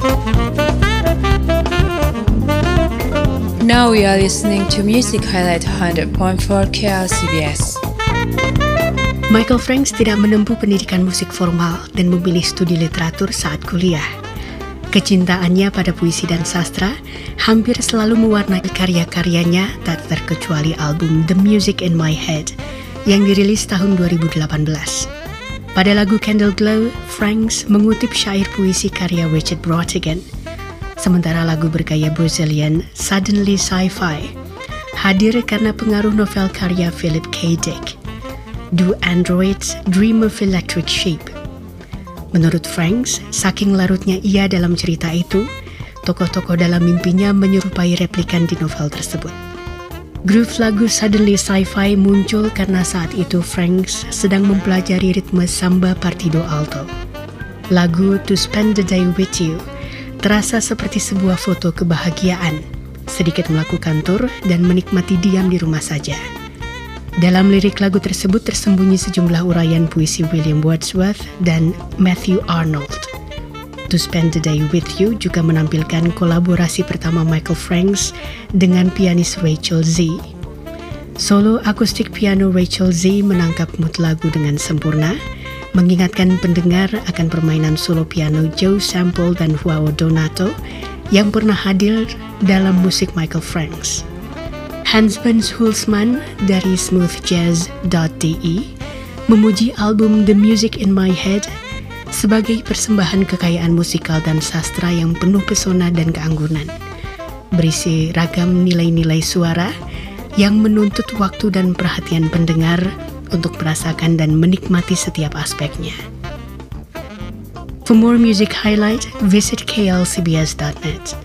Now we are listening to Music Highlight 100.4 KLCBS. Michael Franks tidak menempuh pendidikan musik formal dan memilih studi literatur saat kuliah. Kecintaannya pada puisi dan sastra hampir selalu mewarnai karya-karyanya tak terkecuali album The Music in My Head yang dirilis tahun 2018. Pada lagu Candle Glow, Franks mengutip syair puisi karya Richard Brautigan. Sementara lagu bergaya Brazilian Suddenly Sci-Fi hadir karena pengaruh novel karya Philip K. Dick. Do Androids Dream of Electric Sheep? Menurut Franks, saking larutnya ia dalam cerita itu, tokoh-tokoh dalam mimpinya menyerupai replikan di novel tersebut. Groove lagu Suddenly Sci-Fi muncul karena saat itu Franks sedang mempelajari ritme samba partido alto. Lagu To Spend the Day With You terasa seperti sebuah foto kebahagiaan, sedikit melakukan tur dan menikmati diam di rumah saja. Dalam lirik lagu tersebut tersembunyi sejumlah uraian puisi William Wordsworth dan Matthew Arnold. To Spend the Day With You juga menampilkan kolaborasi pertama Michael Franks dengan pianis Rachel Z. Solo akustik piano Rachel Z menangkap mood lagu dengan sempurna, mengingatkan pendengar akan permainan solo piano Joe Sample dan Joao Donato yang pernah hadir dalam musik Michael Franks. Hans Benz Hulsman dari smoothjazz.de memuji album The Music in My Head sebagai persembahan kekayaan musikal dan sastra yang penuh pesona dan keanggunan. Berisi ragam nilai-nilai suara yang menuntut waktu dan perhatian pendengar untuk merasakan dan menikmati setiap aspeknya. For more music highlight, visit klcbs.net.